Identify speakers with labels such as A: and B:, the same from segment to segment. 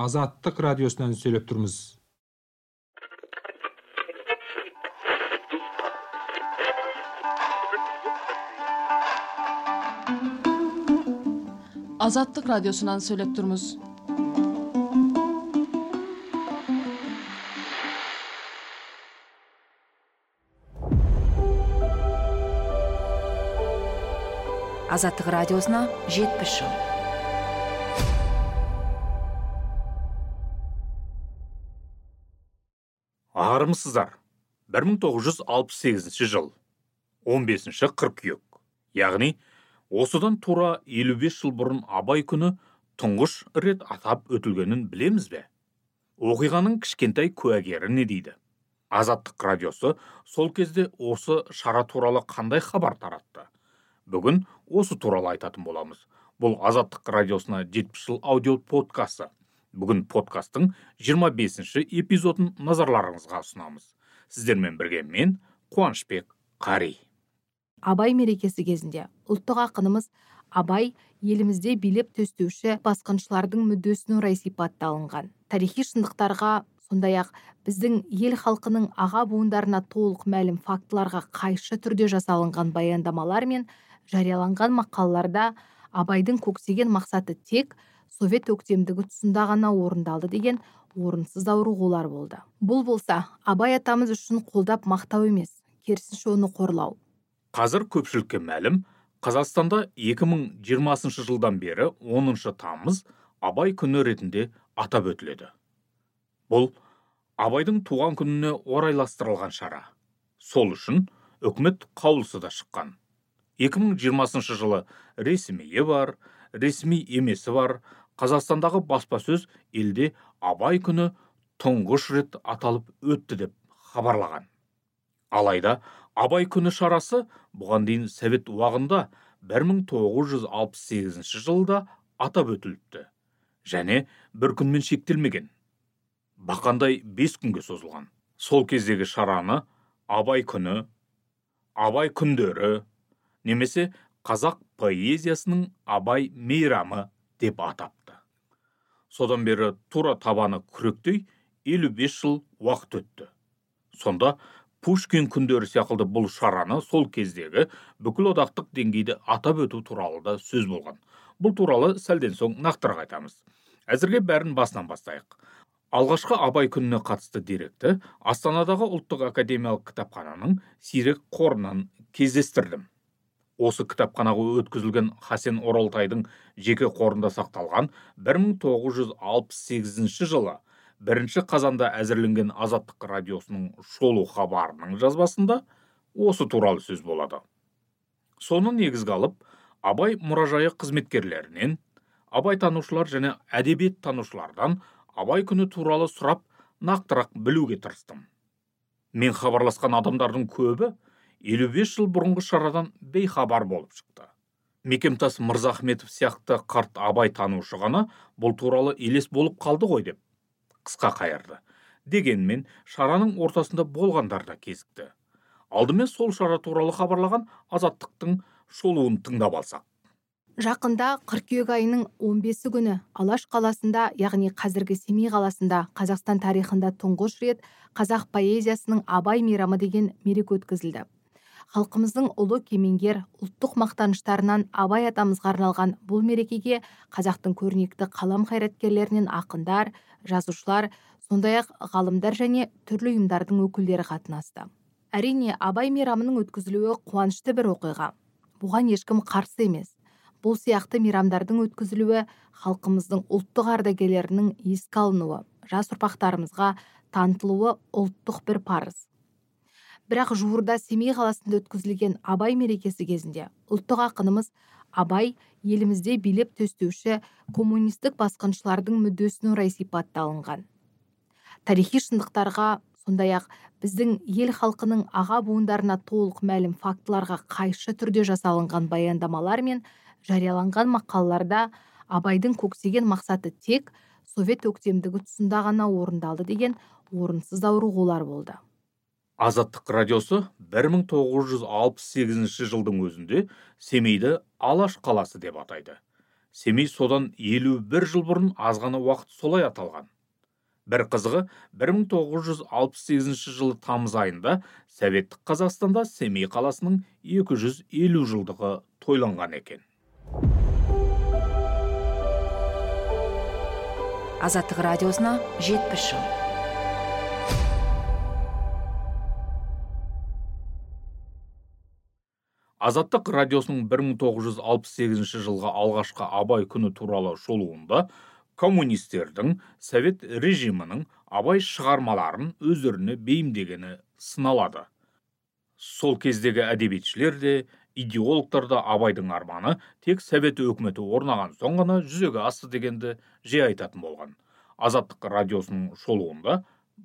A: азаттык радиосунан сүйлөп турмуз
B: азаттык радиосунан сүйлөп турмуз
C: азаттык радиосуна жетимиш жыл
D: армысыздар бир миң тогуз жүз алпыс сегизинчи жыл он бешинчи кыркүйек яғни осыдан тура элүү беш жыл бұрын абай күні тұңғыш рет атап өтілгенін білеміз бе? Оқиғаның кішкентай куәгері не дейді? Азаттық радиосы сол кезде осы шара туралы қандай хабар таратты? Бүгін осы туралы айтатын боламыз. Бұл азаттық радиосына жетпіс жыл аудио подкасты бүгін подкасттың 25 бесінші эпизодын назарларыңызға ұсынамыз. Сіздермен бірге мен қуанышбек қари.
E: Абай мерекесі кезінде ұлттық ақынымыз абай елімізде билеп төстеуші басқыншылардың мүддесіне орай сипатталынған тарихи шындықтарға сондай ақ біздің ел халқының аға буындарына толық мәлім фактыларға қайшы түрде жасалынған баяндамалар мен жарияланған мақалаларда абайдың көксеген мақсаты тек совет өктемдігі тұсында ғана орындалды деген орынсыз аурығулар болды. Бұл болса абай атамыз үшін қолдап мақтау емес керісінше оны қорлау.
D: Қазір көпшілікке мәлім қазақстанда 2020 жылдан бері 10 тамыз абай күні ретінде атап өтіледі. Бұл абайдың туған күніне орайластырылған шара. Сол үшін үкімет қаулысы да шыққан. 2020 жылы ресмиі бар ресми емесі бар қазақстандағы баспасөз елде абай күні тұңғыш рет аталып өтті деп хабарлаған. Алайда абай күні шарасы бұған дейін совет уағында 1968 жылда атап өтіліпті және бір күнмен шектелмеген. Бақандай бес күнге созылған. Сол кездегі шараны абай күні абай күндері немесе қазақ поэзиясының абай мейрамы деп атапты содан бері тура табаны күректей елу бес жыл уақыт өтті. Сонда пушкин күндері сияқты бұл шараны сол кездегі бүкіл одақтық деңгейде атап өту туралы да сөз болған. Бұл туралы сәлден соң нақтырақ айтамыз. Әзірге бәрін басынан бастайық. Алғашқы абай күніне қатысты деректі астанадағы ұлттық академиялық кітапхананың сирек қорынан кездестірдім. Осы кітапханаға өткізілген хасен оралтайдың жеке қорында сақталған 1968 жылы бірінші қазанда әзірленген азаттық радиосының шолу хабарының жазбасында осы туралы сөз болады. Соны негізге алып абай мұражайы қызметкерлерінен абай танушылар және әдебиет танушылардан абай күні туралы сұрап нақтырақ білуге тырыстым. Мен хабарласқан адамдардың көбі елу бес жыл бұрынғы шарадан бейхабар болып шықты. Мекемтас мырзахметов сияқты қарт абай танушы ғана бұл туралы елес болып қалды ғой деп қысқа қайырды. Дегенмен шараның ортасында болғандар да кезікті. Алдымен сол шара туралы хабарлаған азаттықтың шолуын тыңдап алсақ.
E: Жақында қыркүйек айының 15 күні алаш қаласында яғни қазіргі семей қаласында қазақстан тарихында тұңғыш рет қазақ поэзиясының абай мейрамы деген мереке өткізілді. Халқымыздың ұлы кемеңгер ұлттық мақтаныштарынан абай атамызға арналған бұл мерекеге қазақтың көрнекті қалам қайраткерлерінен ақындар жазушылар сондай ақ ғалымдар және түрлі ұйымдардың өкілдері қатынасты. Әрине абай мейрамының өткізілуі қуанышты бір оқиға. Бұған ешкім қарсы емес. Бұл сияқты мейрамдардың өткізілуі халқымыздың ұлттық ардагерлерінің еске алынуы жас ұрпақтарымызға танытылуы ұлттық бір парыз. Бірақ жуырда семей қаласында өткізілген абай мерекесі кезінде ұлттық ақынымыз абай елімізде билеп төстеуші коммунистік басқыншылардың мүддесіне орай сипатталынған тарихи шындықтарға сондай ақ біздің ел халқының аға буындарына толық мәлім фактыларға қайшы түрде жасалынған баяндамалар мен жарияланған мақалаларда абайдың көксеген мақсаты тек совет өктемдігі тұсында ғана орындалды деген орынсыз аурығулар болды.
D: Азаттық радиосы 1968 жылдың өзінде семейді алаш қаласы деп атайды. Семей содан елу бір жыл бұрын аз ғана уақыт солай аталған. Бір қызығы 1968 жылы тамыз айында советтік қазақстанда семей қаласының 250 жылдығы тойланған екен.
C: Азаттық радиосына жетпіс жыл.
D: Азаттық радиосының 1968 жылғы алғашқы абай күні туралы шолуында коммунистердің совет режимінің абай шығармаларын өздеріне бейімдегені сыналады. Сол кездегі әдебиетшілер де идеологтар да абайдың арманы тек совет өкіметі орнаған соң ғана жүзеге асты дегенді жиі айтатын болған. Азаттық радиосының шолуында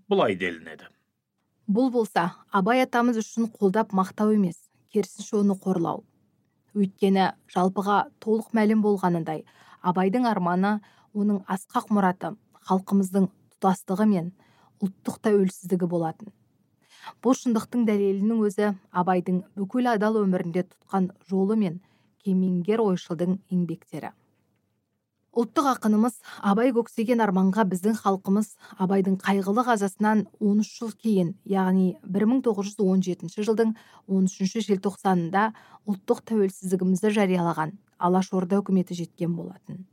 D: былай делінеді.
E: Бұл болса абай атамыз үшін қолдап мақтау емес. Керісінше оны қорлау. Өйткені жалпыға толық мәлім болғанындай абайдың арманы оның асқақ мұраты халқымыздың тұтастығы мен ұлттық тәуелсіздігі болатын. Бұл шындықтың дәлелінің өзі абайдың бүкіл адал өмірінде тұтқан жолы мен кемеңгер ойшылдың еңбектері. Ұлттық ақынымыз абай көксеген арманға біздің халқымыз абайдың қайғылы қазасынан 13 жыл кейін яғни 1917 жылдың 13 желтоқсанында ұлттық тәуелсіздігімізді жариялаған алашорда үкіметі жеткен болатын.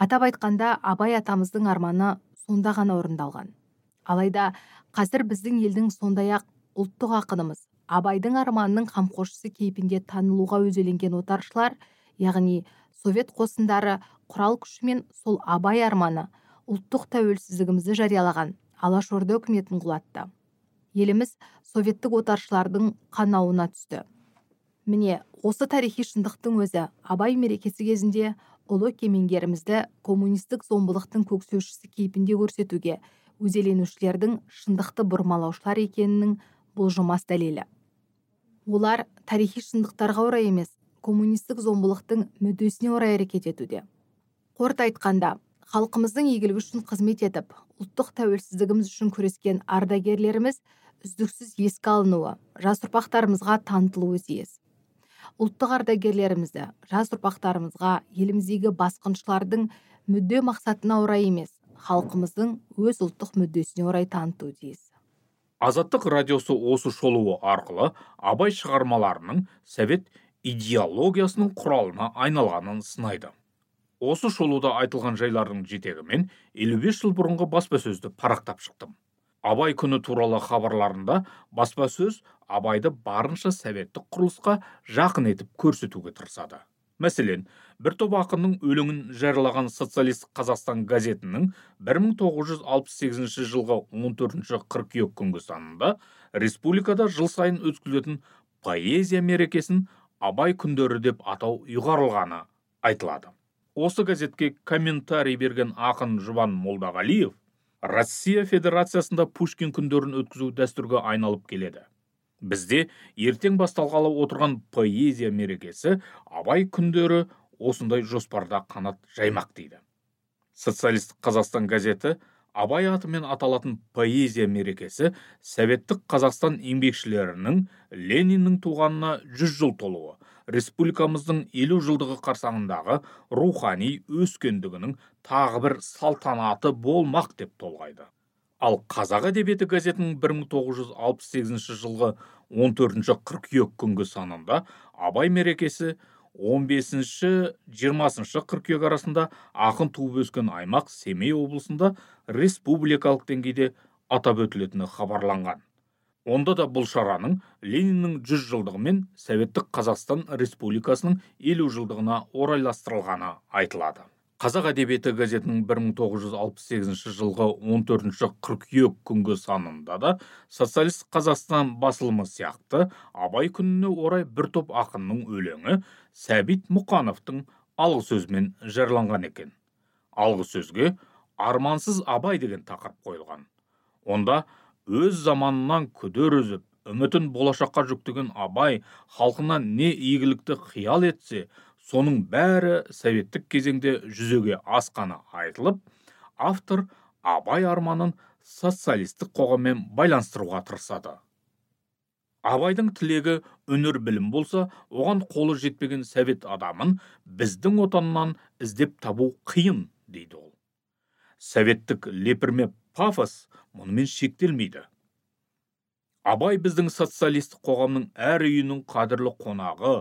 E: Атап айтқанда абай атамыздың арманы сонда ғана орындалған. Алайда қазір біздің елдің сондай ақ ұлттық ақынымыз абайдың арманының қамқоршысы кейпінде танылуға өзеленген отаршылар яғни совет қосындары құрал күшімен сол абай арманы ұлттық тәуелсіздігімізді жариялаған алашорда үкіметін құлатты. Еліміз советтік отаршылардың қанауына түсті. Міне осы тарихи шындықтың өзі абай мерекесі кезінде ұлы кемеңгерімізді коммунистік зомбылықтың көксеушісі кейпінде көрсетуге өзеленушілердің шындықты бұрмалаушылар екенінің бұлжымас дәлелі. Олар тарихи шындықтарға орай емес коммунистік зомбылықтың мүддесіне орай әрекет етуде. Қорыта айтқанда халқымыздың игілігі үшін қызмет етіп ұлттық тәуелсіздігіміз үшін күрескен ардагерлеріміз үздіксіз еске алынуы жас ұрпақтарымызға танытылуы тиіс. Ұлттық ардагерлерімізді жас ұрпақтарымызға еліміздегі басқыншылардың мүдде мақсатына орай емес халқымыздың өз ұлттық мүддесіне орай танытуы тиіс.
D: Азаттық радиосы осы шолуы арқылы абай шығармаларының совет идеологиясының құралына айналғанын сынайды. Осы шолуда айтылған жайлардың жетегімен 55 жыл бұрынғы баспасөзді парақтап шықтым. Абай күні туралы хабарларында баспасөз абайды барынша советтік құрылысқа жақын етіп көрсетуге тырысады. Мәселен бір топ ақынның өлеңін жариялаған социалистік қазақстан газетінің 1968 жылғы 14 қыркүйек күнгі санында республикада жыл сайын өткізілетін поэзия мерекесін абай күндері деп атау ұйғарылғаны айтылады. Осы газетке комментарий берген ақын жұбан молдағалиев россия федерациясында пушкин күндерін өткізу дәстүрге айналып келеді. Бізде ертең басталғалы отырған поэзия мерекесі абай күндері осындай жоспарда қанат жаймақ дейді социалистік қазақстан газеті абай атымен аталатын поэзия мерекесі советтік қазақстан еңбекшілерінің лениннің туғанына жүз жыл толуы республикамыздың елу жылдығы қарсаңындағы рухани өскендігінің тағы бір салтанаты болмақ деп толғайды. Ал қазақ әдебиеті газетінің 1968 жылғы 14 қыркүйек күнгі санында абай мерекесі 15-20 қыркүйек арасында ақын туып өскен аймақ семей облысында республикалық деңгейде атап өтілетіні хабарланған. Онда да бұл шараның лениннің жүз жылдығы мен советтік қазақстан республикасының елу жылдығына орайластырылғаны айтылады. Қазақ әдебиеті газетінің 1968 жылғы 14 қыркүйек күнгі санында да социалист қазақстан басылымы сияқты абай күніне орай бір топ ақынның өлеңі сәбит мұқановтың алғы сөзімен жырланған екен. Алғы сөзге армансыз абай деген тақырып қойылған. Онда өз заманынан күдер үзіп үмітін болашаққа жүктеген абай халқына не игілікті қиял етсе соның бәрі советтік кезеңде жүзеге асқаны айтылып автор абай арманын социалистік қоғаммен байланыстыруға тырысады. Абайдың тілегі өнер білім болса оған қолы жетпеген совет адамын біздің отаннан іздеп табу қиын дейді ол. Советтік лепірме пафос мұнымен шектелмейді. Абай біздің социалистік қоғамның әр үйінің қадірлі қонағы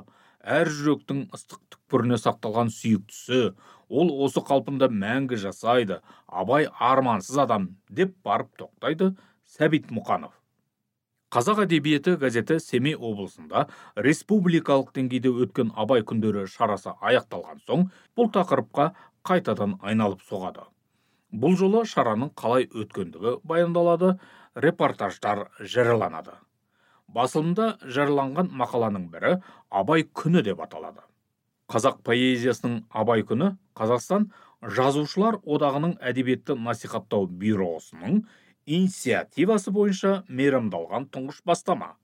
D: әр жүректің ыстық түкпіріне сақталған сүйіктісі ол осы қалпында мәңгі жасайды абай армансыз адам деп барып тоқтайды сәбит мұқанов. Қазақ әдебиеті газеті семей облысында республикалық деңгейде өткен абай күндері шарасы аяқталған соң бұл тақырыпқа қайтадан айналып соғады. Бұл жолы шараның қалай өткендігі баяндалады репортаждар жарияланады. Басылымда жарияланған мақаланың бірі абай күні деп аталады. Қазақ поэзиясының абай күні қазақстан жазушылар одағының әдебиетті насихаттау бюросының инициативасы бойынша мейрамдалған тұңғыш бастама.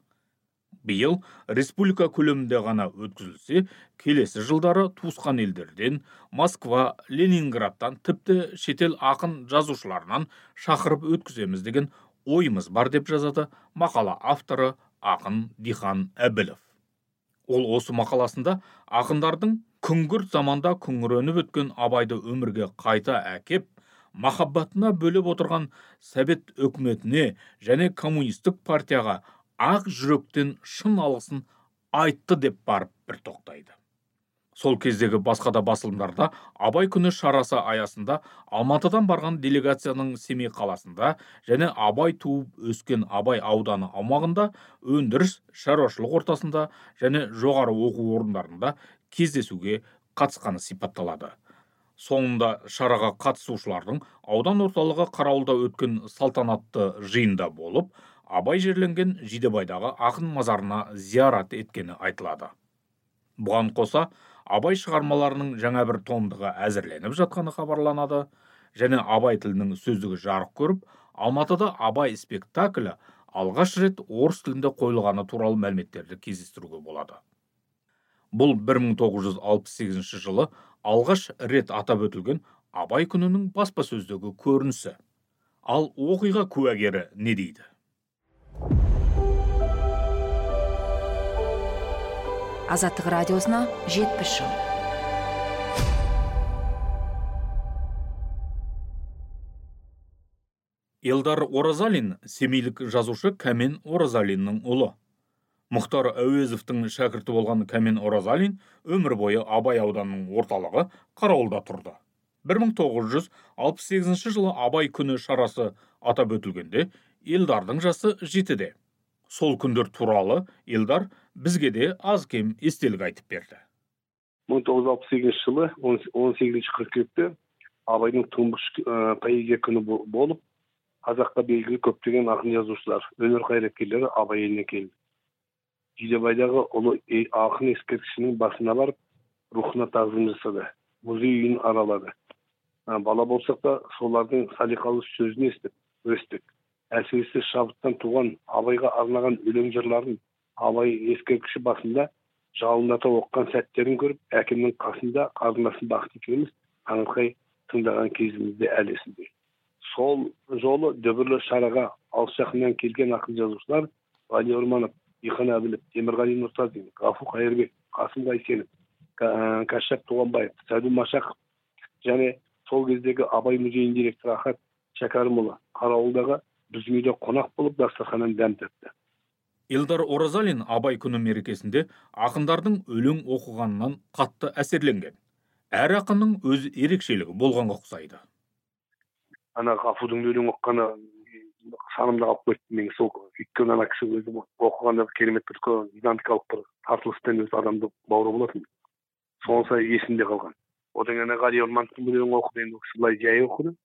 D: Биыл республика көлемінде ғана өткізілсе келесі жылдары туысқан елдерден москва ленинградтан тіпті шетел ақын жазушыларынан шақырып өткіземіз деген ойымыз бар деп жазады мақала авторы ақын дихан әбілов. Ол осы мақаласында ақындардың күңгірт заманда күңіреніп өткен абайды өмірге қайта әкеп махаббатына бөлеп отырған совет өкіметіне және коммунистік партияға ақ жүректен шын алғысын айтты деп барып бір тоқтайды. Сол кездегі басқа да басылымдарда абай күні шарасы аясында алматыдан барған делегацияның семей қаласында және абай туып өскен абай ауданы аумағында өндіріс шаруашылық ортасында және жоғары оқу орындарында кездесуге қатысқаны сипатталады. Соңында шараға қатысушылардың аудан орталығы қарауылда өткен салтанатты жиында болып абай жерленген жидебайдағы ақын мазарына зиярат еткені айтылады. Бұған қоса абай шығармаларының жаңа бір томдығы әзірленіп жатқаны хабарланады. Және абай тілінің сөздігі жарық көріп алматыда абай спектаклі алғаш рет орыс тілінде қойылғаны туралы мәліметтерді кездестіруге болады. Бұл 1968 жылы алғаш рет атап өтілген абай күнінің баспасөздегі көрінісі. Ал оқиға куәгері не дейді?
C: Азаттық радиосына жетпіс жыл.
D: Елдар оразалин семейлік жазушы кәмен оразалиннің ұлы. Мұхтар әуезовтің шәкірті болған кәмен оразалин өмір бойы абай ауданының орталығы қарауылда тұрды. 1968 жылы абай күні шарасы атап өтілгенде елдардың жасы жетіде. Сол күндер туралы елдар бізге де аз кем естелік айтып берді
F: мың тоғыз жүз алпыс сегізінші жылы он сегізінші қыркүйекте абайдың тұңғыш поэзия күні болып қазаққа белгілі көптеген ақын жазушылар өнер қайраткерлері абай еліне келді жидебайдағы ұлы ақын ескерткішінің басына барып рухына тағзым жасады музей үйін аралады бала болсақ та солардың салиқалы сөзін естіп өстік әсіресе шабыттан туған абайға арнаған өлең жырларын абай ескерткіші басында жалындата оқыған сәттерін көріп әкемнің қасында қарындасым бақыт екеуміз таңырқай тыңдаған кезімізде әлі есімде сол жолы дүбірлі шараға алыс жақыннан келген ақын жазушылар ғали орманов дихан әбілов темірғали нұртазин ғафу қайырбек қасым қайсенов кәшап туғанбаев сәду машақов және сол кездегі абай музейінің директоры ахат шәкәрімұлы қарауылдағы біздің үйде қонақ болып дастарханнан дәм татты.
D: Илдар оразалин абай күні мерекесінде ақындардың өлең оқығанынан қатты әсерленген. Әр ақынның өз ерекшелігі болғанға ұқсайды.
F: Ана ғафудың өлең оқығаны санымда қалып кетті мен сол өйткені ана кісі өзі оқығанда керемет бір динамикалық бір тартылыспен өзі адамды бауыры болатын сонысы есімде қалған. Одан кейін ғали ормановтың өлеңін оқыды енді ол кісі былай жай оқыды.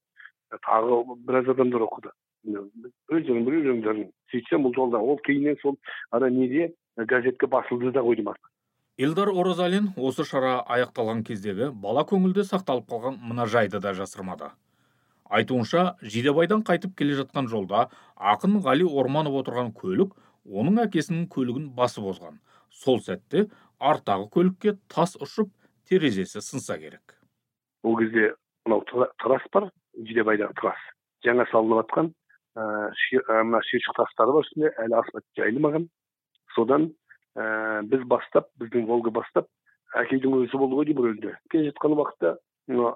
F: Тағы біраз адамдар оқыды. Өздерінің бір өлеңдерін сөйтсем бұл жолда ол кейіннен сол ана неде газетке басылды да қойдым артқа
D: Илдар Оразалин осы шара аяқталған кездегі бала көңілде сақталып қалған мына жайды да жасырмады. Айтуынша жидебайдан қайтып келе жатқан жолда ақын ғали орманов отырған көлік оның әкесінің көлігін басып озған. Сол сәтте арттағы көлікке тас ұшып терезесі сынса керек.
F: Ол кезде мынау трасс бар жидебайдағы трасс. Жаңа салынып жатқан мына шиыршық тастары бар үстінде әлі асфальт жайылмаған содан ә, біз бастап біздің волга бастап әкейдің өзі болды ғой деймін рөлде келе жатқан уақытта мына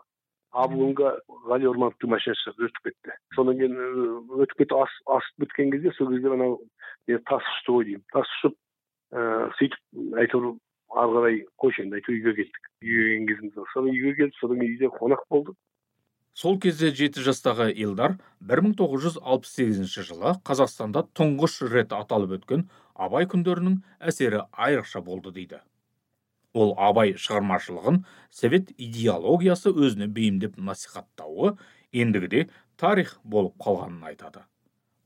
F: абылонға ғали ормановтың машинасы өтіп кетті содан кейін өтіп кетіп асып біткен кезде сол кезде анау тас ұшты ғой деймін тас ұшып ыыы сөйтіп әйтеуір ары қарай қойшы енді әйтеуір үйге келдік үйге келген кезіміз содан үйге келіп содан кейін үйде қонақ болдық
D: сол кезде жеті жастағы илдар 1968 жылы қазақстанда тұңғыш рет аталып өткен абай күндерінің әсері айрықша болды дейді. Ол абай шығармашылығын совет идеологиясы өзіне бейімдеп насихаттауы ендігіде тарих болып қалғанын айтады.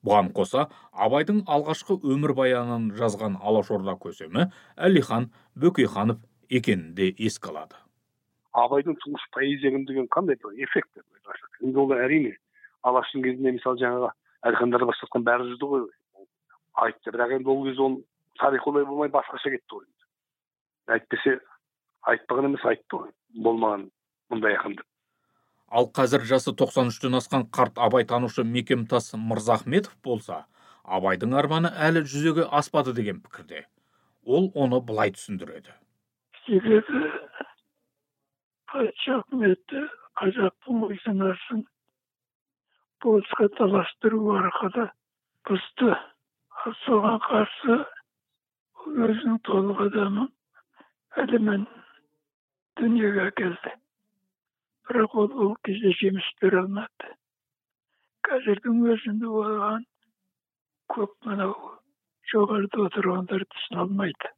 D: Бұған қоса абайдың алғашқы өмірбаянын жазған алашорда көсемі әлихан бөкейханов екенін де еске алады.
F: Абайдың тұңғыш поэзия деген қандай бір эффект енді ол әрине алаштың кезінде мысалы жаңағы әлихандар бастатқан бәрі жүрді ғой. Айтты бірақ енді ол кезде ол тарих олай болмай басқаша кетті ғой. Әйтпесе айтпаған емес айтты ғой. Болмаған мұндай ақын деп
D: ал қазір жасы 93-тен асқан қарт абайтанушы мекемтас мырзахметов болса абайдың арманы әлі жүзеге аспады деген пікірде. Ол оны былай түсіндіреді.
G: Себебі патша үкіметі қазақтың ой болысқа таластыру арқылы бұзды соған қарсы өзінің толық адамын ілімін дүниеге әкелді. Бірақ ол ол кезде жеміс бере алмады. Қазірдің өзінде оған көп мынау жоғарыда отырғандар түсіне алмайды.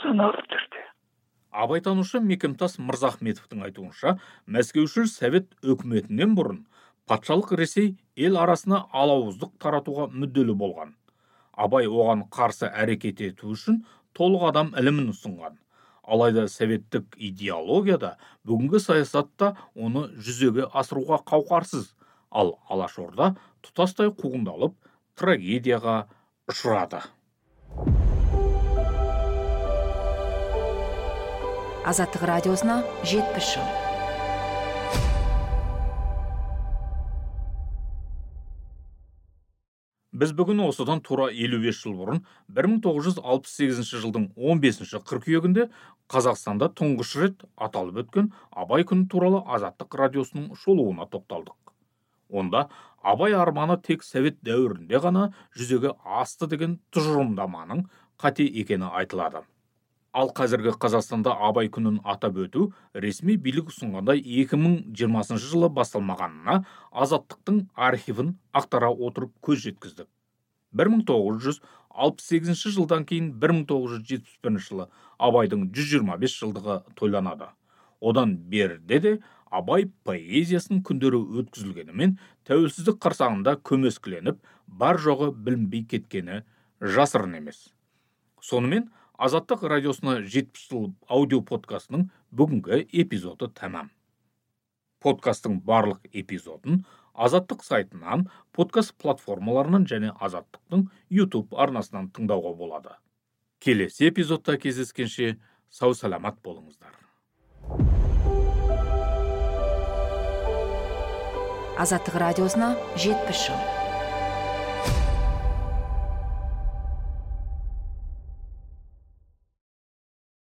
G: Саналы түрде.
D: Абайтанушы мекемтас мырзахметовтың айтуынша мәскеушіл совет өкіметінен бұрын патшалық ресей ел арасына алауыздық таратуға мүдделі болған. Абай оған қарсы әрекет ету үшін толық адам ілімін ұсынған. Алайда советтік идеологияда бүгінгі саясатта оны жүзеге асыруға қауқарсыз. Ал алашорда тұтастай қуғындалып трагедияға ұшырады.
C: Азаттық радиосына жетпіс жыл.
D: Біз бүгін осыдан тура 55 жыл бұрын 1968 жылдың 15 қыркүйегінде қазақстанда тұңғыш рет аталып өткен абай күні туралы азаттық радиосының шолуына тоқталдық. Онда абай арманы тек совет дәуірінде ғана жүзеге асты деген тұжырымдаманың қате екені айтылады. Ал қазіргі қазақстанда абай күнін атап өту ресми билік ұсынғандай 2020 жылы басталмағанына азаттықтың архивін ақтара отырып көз жеткіздік 1968 жылдан кейін 1971 жылы абайдың 125 жылдығы тойланады. Одан берде де абай поэзиясының күндері өткізілгенімен тәуелсіздік қарсаңында көмескіленіп бар жоғы білінбей кеткені жасырын емес. Сонымен азаттық радиосына жетпіс жыл аудио подкастының бүгінгі эпизоды тәмам. Подкасттың барлық эпизодын азаттық сайтынан подкаст платформаларынан және азаттықтың YouTube арнасынан тыңдауға болады. Келесі эпизодта кездескенше сау саламат болыңыздар.
C: Азаттық радиосына жетпіс жыл.